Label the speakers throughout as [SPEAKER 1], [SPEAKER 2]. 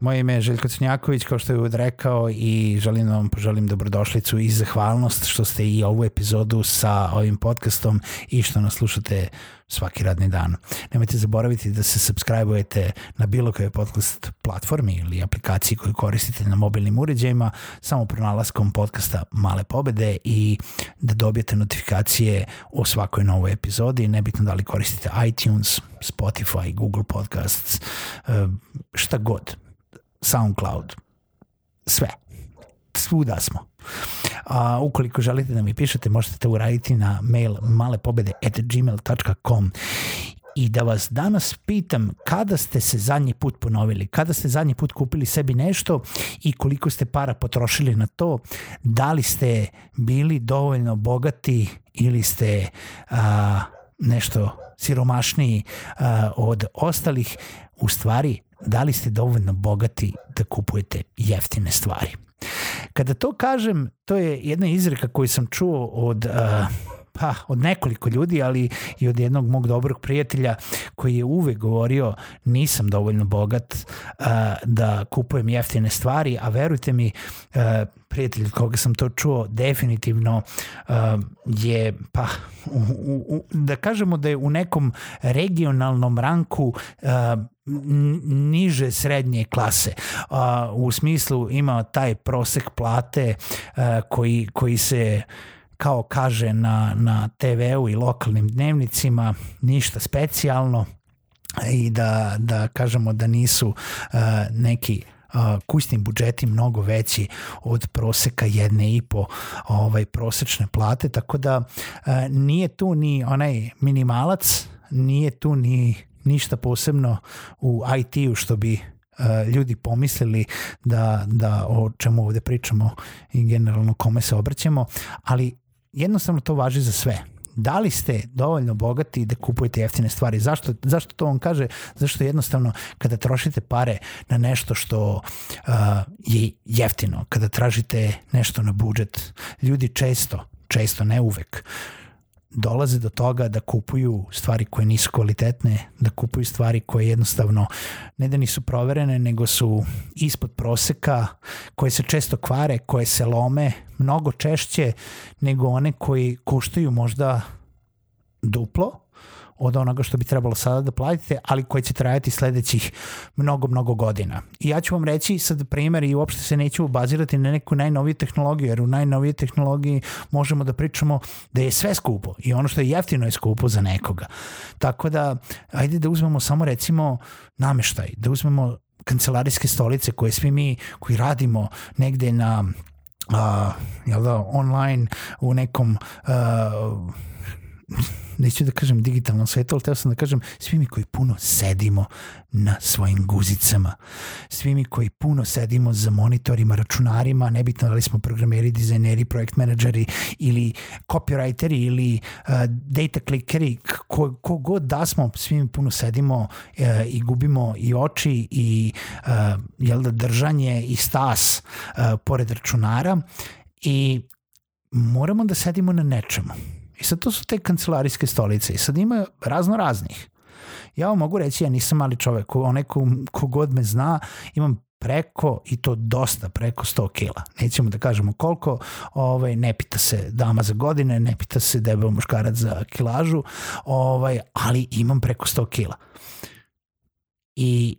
[SPEAKER 1] Moje ime je Željko Crnjaković, kao što je uvod rekao i želim vam poželim dobrodošlicu i zahvalnost što ste i ovu epizodu sa ovim podcastom i što nas slušate svaki radni dan. Nemojte zaboraviti da se subscribe-ujete na bilo koje podcast platformi ili aplikaciji koju koristite na mobilnim uređajima samo pronalaskom podcasta Male pobede i da dobijete notifikacije o svakoj novoj epizodi. Nebitno da li koristite iTunes, Spotify, Google Podcasts, eh, šta god SoundCloud, sve. Svuda smo. A, ukoliko želite da mi pišete, možete to uraditi na mail malepobede.gmail.com i da vas danas pitam kada ste se zadnji put ponovili, kada ste zadnji put kupili sebi nešto i koliko ste para potrošili na to, da li ste bili dovoljno bogati ili ste a, nešto siromašniji a, od ostalih, u stvari da li ste dovoljno bogati da kupujete jeftine stvari. Kada to kažem, to je jedna izreka koju sam čuo od uh, pa, od nekoliko ljudi, ali i od jednog mog dobrog prijatelja koji je uvek govorio nisam dovoljno bogat uh, da kupujem jeftine stvari, a verujte mi, uh, prijatelj koga sam to čuo definitivno uh, je, pa, u, u, da kažemo da je u nekom regionalnom ranku uh, niže srednje klase. Uh, u smislu ima taj prosek plate uh, koji, koji se kao kaže na, na TV-u i lokalnim dnevnicima, ništa specijalno i da, da kažemo da nisu uh, neki uh, kućni budžeti mnogo veći od proseka jedne i po ovaj, prosečne plate, tako da uh, nije tu ni onaj minimalac, nije tu ni ništa posebno u IT-u što bi ljudi pomislili da, da o čemu ovde pričamo i generalno kome se obraćamo, ali jednostavno to važi za sve. Da li ste dovoljno bogati da kupujete jeftine stvari? Zašto, zašto to on kaže? Zašto jednostavno kada trošite pare na nešto što uh, je jeftino, kada tražite nešto na budžet, ljudi često, često, ne uvek, dolaze do toga da kupuju stvari koje nisu kvalitetne, da kupuju stvari koje jednostavno ne da nisu proverene, nego su ispod proseka, koje se često kvare, koje se lome mnogo češće nego one koji koštaju možda duplo, od onoga što bi trebalo sada da platite, ali koji će trajati sledećih mnogo, mnogo godina. I ja ću vam reći sad primer i uopšte se neću bazirati na neku najnoviju tehnologiju, jer u najnovije tehnologiji možemo da pričamo da je sve skupo i ono što je jeftino je skupo za nekoga. Tako da, ajde da uzmemo samo recimo nameštaj, da uzmemo kancelarijske stolice koje svi mi koji radimo negde na uh, jel da, online u nekom uh, neću da kažem digitalnom svetu, ali teo sam da kažem svi mi koji puno sedimo na svojim guzicama, svi mi koji puno sedimo za monitorima, računarima, nebitno da li smo programeri, dizajneri, projekt menadžeri ili copywriteri ili uh, data clickeri, ko, ko god da smo, svi mi puno sedimo uh, i gubimo i oči i uh, jel da, držanje i stas uh, pored računara i moramo da sedimo na nečemu I sad to su te kancelarijske stolice i sad ima razno raznih. Ja vam mogu reći, ja nisam mali čovek, onaj ko, ko god me zna, imam preko i to dosta preko 100 kila. Nećemo da kažemo koliko, ovaj ne pita se dama za godine, ne pita se debel muškarac za kilažu, ovaj ali imam preko 100 kila. I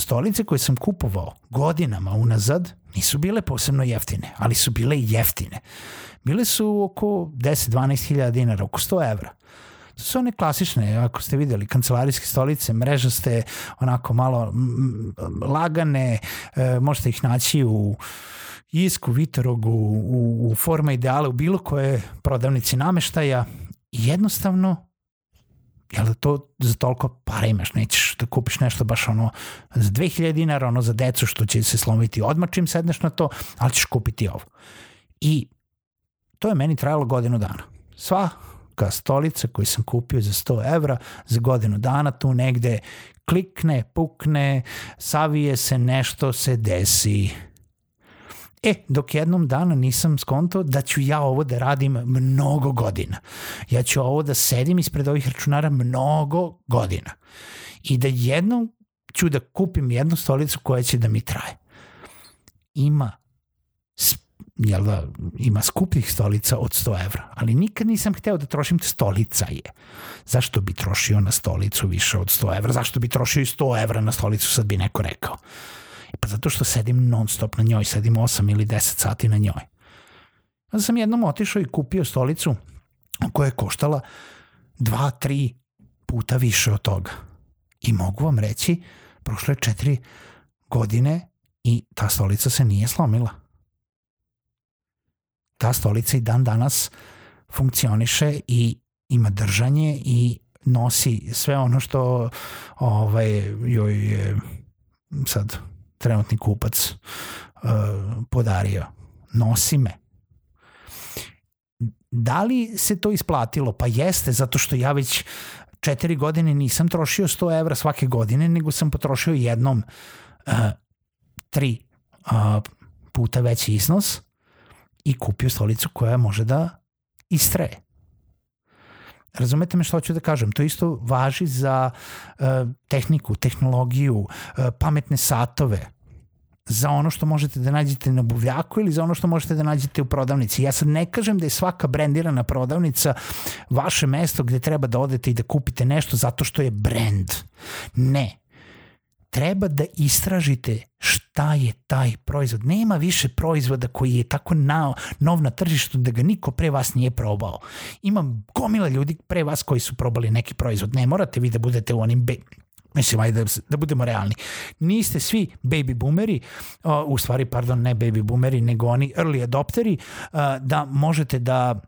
[SPEAKER 1] stolice koje sam kupovao godinama unazad nisu bile posebno jeftine, ali su bile jeftine. Bile su oko 10-12 hiljada dinara, oko 100 evra. To su one klasične, ako ste videli, kancelarijske stolice, mrežaste, onako malo lagane, e, možete ih naći u Isku, Vitorogu, u, u Forma Ideale, u bilo koje prodavnici nameštaja. Jednostavno, jel to za toliko para imaš, nećeš da kupiš nešto baš ono za 2000 dinara, ono za decu što će se slomiti odmah čim sedneš na to, ali ćeš kupiti ovo. I to je meni trajalo godinu dana. Sva ka stolica koju sam kupio za 100 evra za godinu dana tu negde klikne, pukne, savije se, nešto se desi E, dok jednom dana nisam skontao da ću ja ovo da radim mnogo godina. Ja ću ovo da sedim ispred ovih računara mnogo godina. I da jednom ću da kupim jednu stolicu koja će da mi traje. Ima jel da, ima skupih stolica od 100 evra, ali nikad nisam hteo da trošim stolica je. Zašto bi trošio na stolicu više od 100 evra? Zašto bi trošio i 100 evra na stolicu, sad bi neko rekao. Pa zato što sedim non stop na njoj, sedim 8 ili 10 sati na njoj. Onda sam jednom otišao i kupio stolicu koja je koštala 2-3 puta više od toga. I mogu vam reći, prošle 4 godine i ta stolica se nije slomila. Ta stolica i dan danas funkcioniše i ima držanje i nosi sve ono što ovaj, joj je sad trenutni kupac uh, podario. Nosi me. Da li se to isplatilo? Pa jeste, zato što ja već četiri godine nisam trošio 100 evra svake godine, nego sam potrošio jednom uh, tri uh, puta veći iznos i kupio stolicu koja može da istreje. Razumete me što hoću da kažem? To isto važi za uh, tehniku, tehnologiju, uh, pametne satove, za ono što možete da nađete na buvljaku ili za ono što možete da nađete u prodavnici. Ja sad ne kažem da je svaka brendirana prodavnica vaše mesto gde treba da odete i da kupite nešto zato što je brend. Ne. Treba da istražite šta je taj proizvod. Nema više proizvoda koji je tako na, nov na tržištu da ga niko pre vas nije probao. Ima gomila ljudi pre vas koji su probali neki proizvod. Ne morate vi da budete u onim Mislim, ajde da, da budemo realni. Niste svi baby boomeri, uh, u stvari, pardon, ne baby boomeri, nego oni early adopteri, uh, da možete da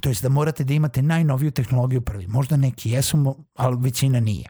[SPEAKER 1] to jest da morate da imate najnoviju tehnologiju prvi. Možda neki jesu, ali većina nije.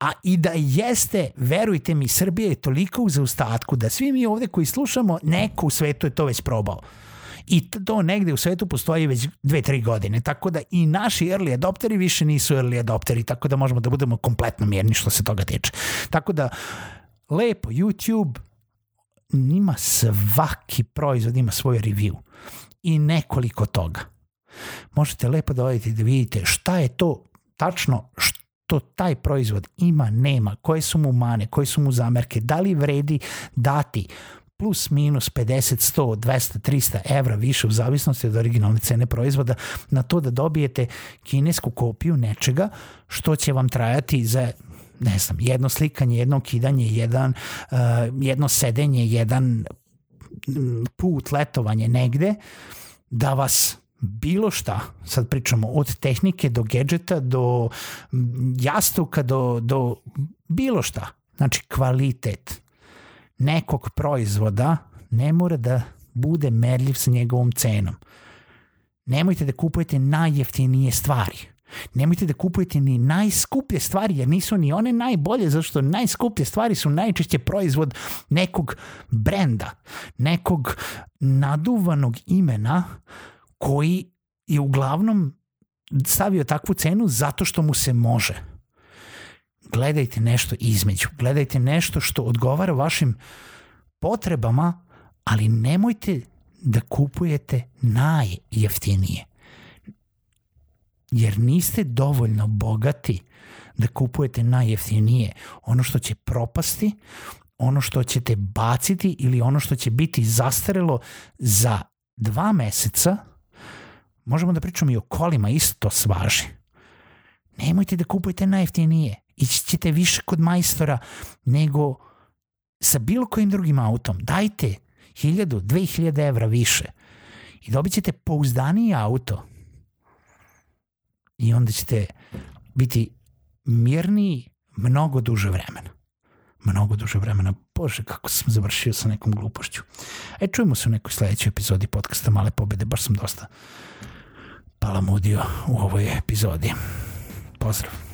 [SPEAKER 1] A i da jeste, verujte mi, Srbija je toliko u zaustatku da svi mi ovde koji slušamo, neko u svetu je to već probao. I to negde u svetu postoji već dve, tri godine. Tako da i naši early adopteri više nisu early adopteri, tako da možemo da budemo kompletno mirni što se toga tiče. Tako da, lepo, YouTube ima svaki proizvod, ima svoj review i nekoliko toga. Možete lepo da odete da vidite šta je to tačno što taj proizvod ima, nema, koje su mu mane, koje su mu zamerke, da li vredi dati plus minus 50, 100, 200, 300 evra više u zavisnosti od originalne cene proizvoda na to da dobijete kinesku kopiju nečega što će vam trajati za ne znam, jedno slikanje, jedno kidanje, jedan, uh, jedno sedenje, jedan put, letovanje negde, da vas bilo šta, sad pričamo od tehnike do gadžeta, do jastuka, do, do bilo šta. Znači kvalitet nekog proizvoda ne mora da bude merljiv sa njegovom cenom. Nemojte da kupujete najjeftinije stvari. Nemojte da kupujete ni najskuplje stvari, jer nisu ni one najbolje, zašto najskuplje stvari su najčešće proizvod nekog brenda, nekog naduvanog imena koji je uglavnom stavio takvu cenu zato što mu se može gledajte nešto između, gledajte nešto što odgovara vašim potrebama, ali nemojte da kupujete najjeftinije. Jer niste dovoljno bogati da kupujete najjeftinije. Ono što će propasti, ono što ćete baciti ili ono što će biti zastarelo za dva meseca, možemo da pričamo i o kolima, isto svaži. Nemojte da kupujete najjeftinije ići ćete više kod majstora nego sa bilo kojim drugim autom. Dajte 1000, 2000 evra više i dobit ćete pouzdaniji auto i onda ćete biti mirniji mnogo duže vremena. Mnogo duže vremena. Bože, kako sam završio sa nekom glupošću. E, čujemo se u nekoj sledećoj epizodi podcasta Male pobede. Baš sam dosta palamudio u ovoj epizodi. Pozdrav.